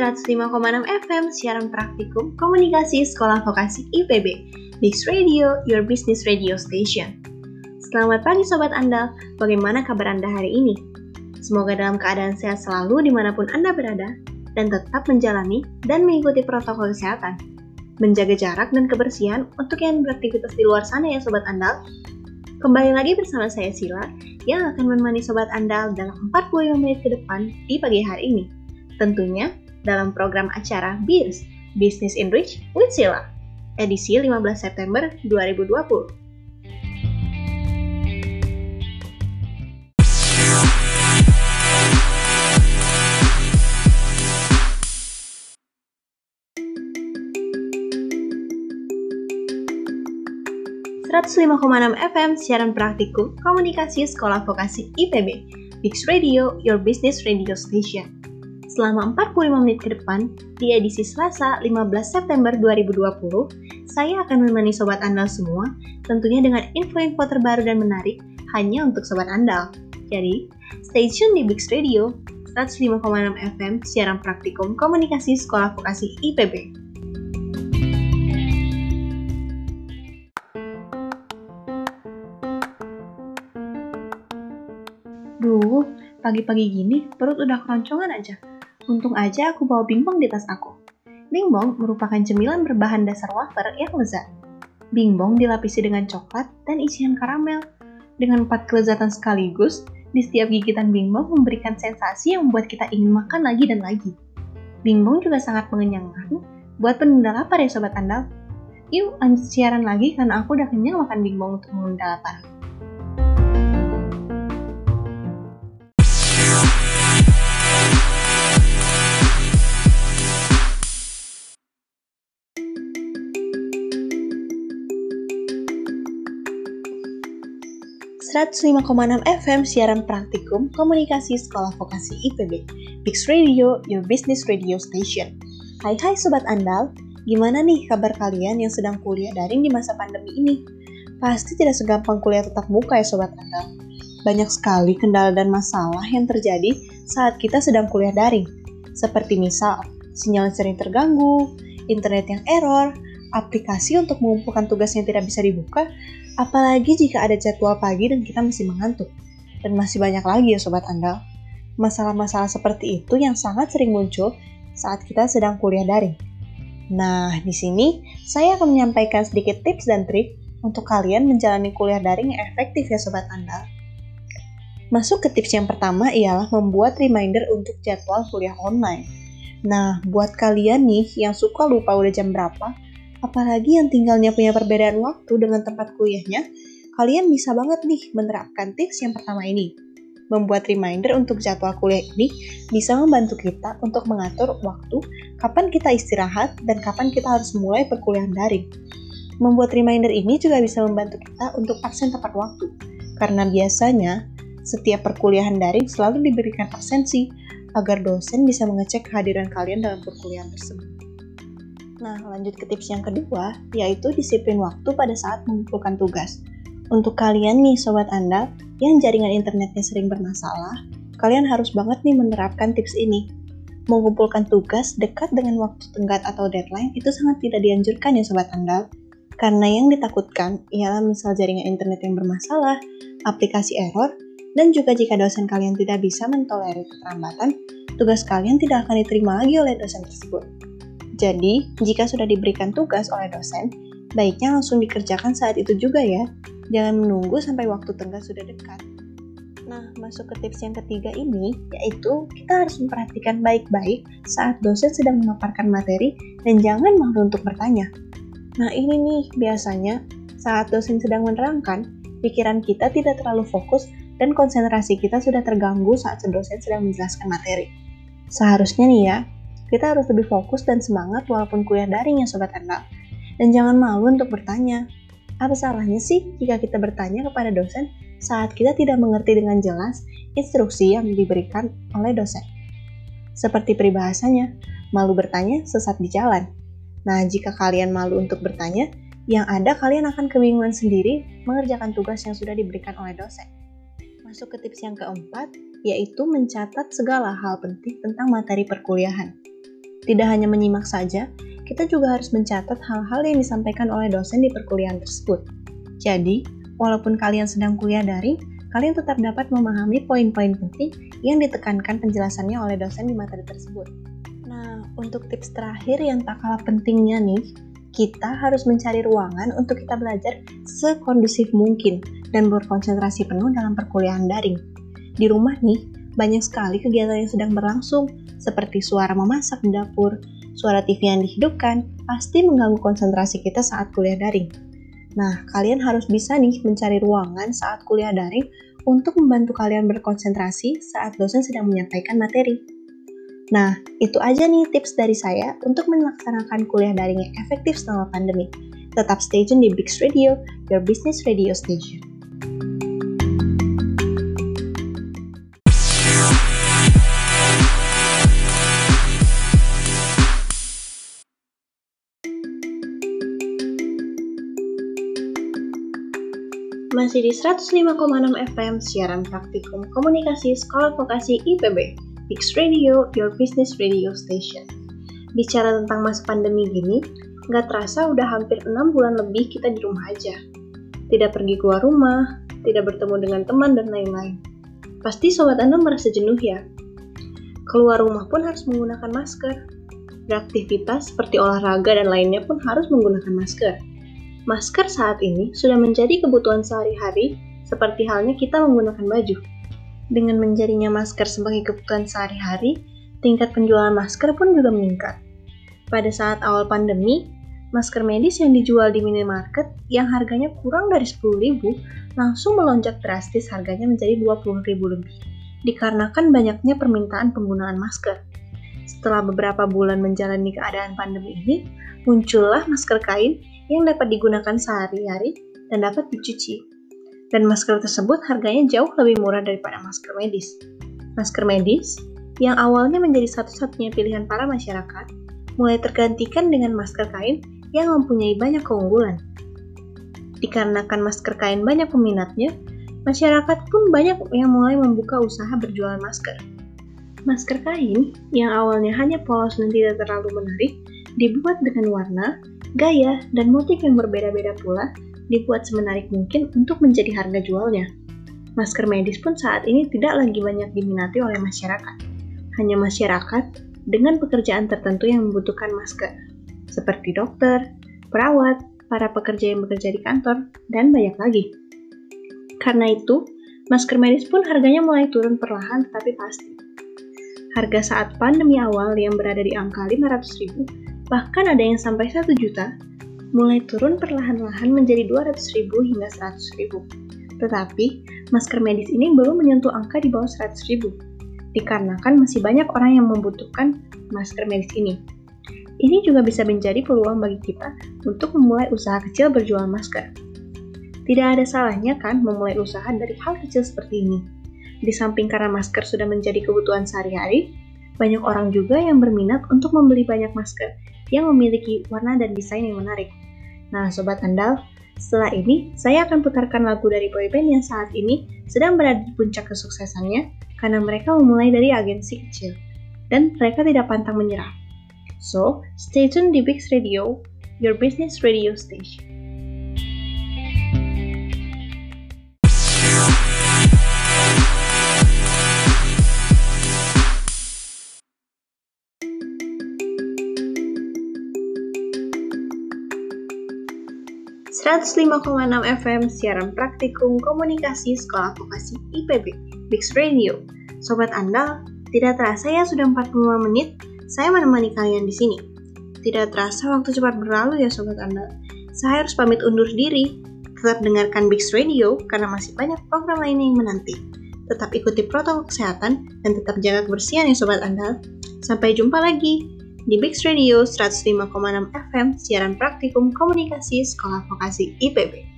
105,6 FM siaran praktikum komunikasi sekolah vokasi IPB. Mix Radio, your business radio station. Selamat pagi Sobat Andal, bagaimana kabar Anda hari ini? Semoga dalam keadaan sehat selalu di mana pun Anda berada, dan tetap menjalani dan mengikuti protokol kesehatan. Menjaga jarak dan kebersihan untuk yang beraktivitas di luar sana ya Sobat Andal. Kembali lagi bersama saya Sila, yang akan menemani Sobat Andal dalam 45 menit ke depan di pagi hari ini. Tentunya dalam program acara BIRS, Business in Reach with Sila, edisi 15 September 2020. enam FM siaran praktikum komunikasi sekolah vokasi IPB. Mix Radio, your business radio station selama 45 menit ke depan di edisi Selasa 15 September 2020, saya akan menemani Sobat Andal semua tentunya dengan info-info terbaru dan menarik hanya untuk Sobat Andal. Jadi, stay tune di Big Radio 105,6 FM siaran praktikum komunikasi sekolah vokasi IPB. Duh, pagi-pagi gini perut udah keroncongan aja. Untung aja aku bawa bingbong di tas aku. Bingbong merupakan cemilan berbahan dasar wafer yang lezat. Bingbong dilapisi dengan coklat dan isian karamel. Dengan empat kelezatan sekaligus, di setiap gigitan bingbong memberikan sensasi yang membuat kita ingin makan lagi dan lagi. Bingbong juga sangat mengenyangkan buat penunda lapar ya sobat andal. Yuk lanjut siaran lagi karena aku udah kenyang makan bingbong untuk menunda lapar. 105,6 FM siaran praktikum komunikasi sekolah vokasi IPB. Bix Radio, your business radio station. Hai hai Sobat Andal, gimana nih kabar kalian yang sedang kuliah daring di masa pandemi ini? Pasti tidak segampang kuliah tetap muka ya Sobat Andal. Banyak sekali kendala dan masalah yang terjadi saat kita sedang kuliah daring. Seperti misal, sinyal sering terganggu, internet yang error, aplikasi untuk mengumpulkan tugas yang tidak bisa dibuka, Apalagi jika ada jadwal pagi dan kita masih mengantuk. Dan masih banyak lagi ya sobat andal. Masalah-masalah seperti itu yang sangat sering muncul saat kita sedang kuliah daring. Nah, di sini saya akan menyampaikan sedikit tips dan trik untuk kalian menjalani kuliah daring yang efektif ya sobat andal. Masuk ke tips yang pertama ialah membuat reminder untuk jadwal kuliah online. Nah, buat kalian nih yang suka lupa udah jam berapa, Apalagi yang tinggalnya punya perbedaan waktu dengan tempat kuliahnya, kalian bisa banget nih menerapkan tips yang pertama ini. Membuat reminder untuk jadwal kuliah ini bisa membantu kita untuk mengatur waktu kapan kita istirahat dan kapan kita harus mulai perkuliahan daring. Membuat reminder ini juga bisa membantu kita untuk absen tepat waktu, karena biasanya setiap perkuliahan daring selalu diberikan absensi agar dosen bisa mengecek kehadiran kalian dalam perkuliahan tersebut. Nah, lanjut ke tips yang kedua, yaitu disiplin waktu pada saat mengumpulkan tugas. Untuk kalian nih, sobat Anda, yang jaringan internetnya sering bermasalah, kalian harus banget nih menerapkan tips ini. Mengumpulkan tugas dekat dengan waktu tenggat atau deadline itu sangat tidak dianjurkan ya sobat Anda. Karena yang ditakutkan ialah misal jaringan internet yang bermasalah, aplikasi error, dan juga jika dosen kalian tidak bisa mentolerir keterlambatan, tugas kalian tidak akan diterima lagi oleh dosen tersebut. Jadi, jika sudah diberikan tugas oleh dosen, baiknya langsung dikerjakan saat itu juga ya. Jangan menunggu sampai waktu tenggat sudah dekat. Nah, masuk ke tips yang ketiga ini, yaitu kita harus memperhatikan baik-baik saat dosen sedang memaparkan materi dan jangan malu untuk bertanya. Nah, ini nih biasanya saat dosen sedang menerangkan, pikiran kita tidak terlalu fokus dan konsentrasi kita sudah terganggu saat dosen sedang menjelaskan materi. Seharusnya nih ya, kita harus lebih fokus dan semangat walaupun kuliah daring ya Sobat Anak. Dan jangan malu untuk bertanya. Apa salahnya sih jika kita bertanya kepada dosen saat kita tidak mengerti dengan jelas instruksi yang diberikan oleh dosen? Seperti peribahasanya, malu bertanya sesat di jalan. Nah, jika kalian malu untuk bertanya, yang ada kalian akan kebingungan sendiri mengerjakan tugas yang sudah diberikan oleh dosen. Masuk ke tips yang keempat, yaitu mencatat segala hal penting tentang materi perkuliahan. Tidak hanya menyimak saja, kita juga harus mencatat hal-hal yang disampaikan oleh dosen di perkuliahan tersebut. Jadi, walaupun kalian sedang kuliah daring, kalian tetap dapat memahami poin-poin penting yang ditekankan penjelasannya oleh dosen di materi tersebut. Nah, untuk tips terakhir yang tak kalah pentingnya nih, kita harus mencari ruangan untuk kita belajar sekondusif mungkin dan berkonsentrasi penuh dalam perkuliahan daring. Di rumah nih, banyak sekali kegiatan yang sedang berlangsung, seperti suara memasak di dapur, suara TV yang dihidupkan, pasti mengganggu konsentrasi kita saat kuliah daring. Nah, kalian harus bisa nih mencari ruangan saat kuliah daring untuk membantu kalian berkonsentrasi saat dosen sedang menyampaikan materi. Nah, itu aja nih tips dari saya untuk melaksanakan kuliah daring yang efektif selama pandemi. Tetap stay tune di Bix Radio, your business radio station. Masih di 105,6 FM siaran praktikum komunikasi Sekolah Vokasi IPB, Pix Radio, your business radio station. Bicara tentang masa pandemi gini, nggak terasa udah hampir 6 bulan lebih kita di rumah aja. Tidak pergi keluar rumah, tidak bertemu dengan teman dan lain-lain. Pasti sobat Anda merasa jenuh ya? Keluar rumah pun harus menggunakan masker. Beraktivitas seperti olahraga dan lainnya pun harus menggunakan masker Masker saat ini sudah menjadi kebutuhan sehari-hari, seperti halnya kita menggunakan baju. Dengan menjadinya masker sebagai kebutuhan sehari-hari, tingkat penjualan masker pun juga meningkat. Pada saat awal pandemi, masker medis yang dijual di minimarket yang harganya kurang dari 10.000 langsung melonjak drastis harganya menjadi 20.000 lebih dikarenakan banyaknya permintaan penggunaan masker. Setelah beberapa bulan menjalani keadaan pandemi ini, muncullah masker kain yang dapat digunakan sehari-hari dan dapat dicuci. Dan masker tersebut harganya jauh lebih murah daripada masker medis. Masker medis yang awalnya menjadi satu-satunya pilihan para masyarakat, mulai tergantikan dengan masker kain yang mempunyai banyak keunggulan. Dikarenakan masker kain banyak peminatnya, masyarakat pun banyak yang mulai membuka usaha berjualan masker. Masker kain yang awalnya hanya polos dan tidak terlalu menarik, dibuat dengan warna, Gaya dan motif yang berbeda-beda pula dibuat semenarik mungkin untuk menjadi harga jualnya. Masker medis pun saat ini tidak lagi banyak diminati oleh masyarakat. Hanya masyarakat dengan pekerjaan tertentu yang membutuhkan masker, seperti dokter, perawat, para pekerja yang bekerja di kantor, dan banyak lagi. Karena itu, masker medis pun harganya mulai turun perlahan tetapi pasti. Harga saat pandemi awal yang berada di angka 500 ribu bahkan ada yang sampai 1 juta, mulai turun perlahan-lahan menjadi 200 ribu hingga 100 ribu. Tetapi, masker medis ini belum menyentuh angka di bawah 100 ribu, dikarenakan masih banyak orang yang membutuhkan masker medis ini. Ini juga bisa menjadi peluang bagi kita untuk memulai usaha kecil berjual masker. Tidak ada salahnya kan memulai usaha dari hal kecil seperti ini. Di samping karena masker sudah menjadi kebutuhan sehari-hari, banyak orang juga yang berminat untuk membeli banyak masker yang memiliki warna dan desain yang menarik. Nah, Sobat Andal, setelah ini saya akan putarkan lagu dari boyband yang saat ini sedang berada di puncak kesuksesannya karena mereka memulai dari agensi kecil dan mereka tidak pantang menyerah. So, stay tuned di Bix Radio, your business radio station. 105,6 FM siaran praktikum komunikasi Sekolah Vokasi IPB, Bix Radio. Sobat Anda, tidak terasa ya sudah 45 menit saya menemani kalian di sini. Tidak terasa waktu cepat berlalu ya Sobat Anda. Saya harus pamit undur diri. Tetap dengarkan Bix Radio karena masih banyak program lainnya yang menanti. Tetap ikuti protokol kesehatan dan tetap jaga kebersihan ya Sobat Anda. Sampai jumpa lagi di Bix Radio 105,6 FM siaran praktikum komunikasi Sekolah Vokasi IPB.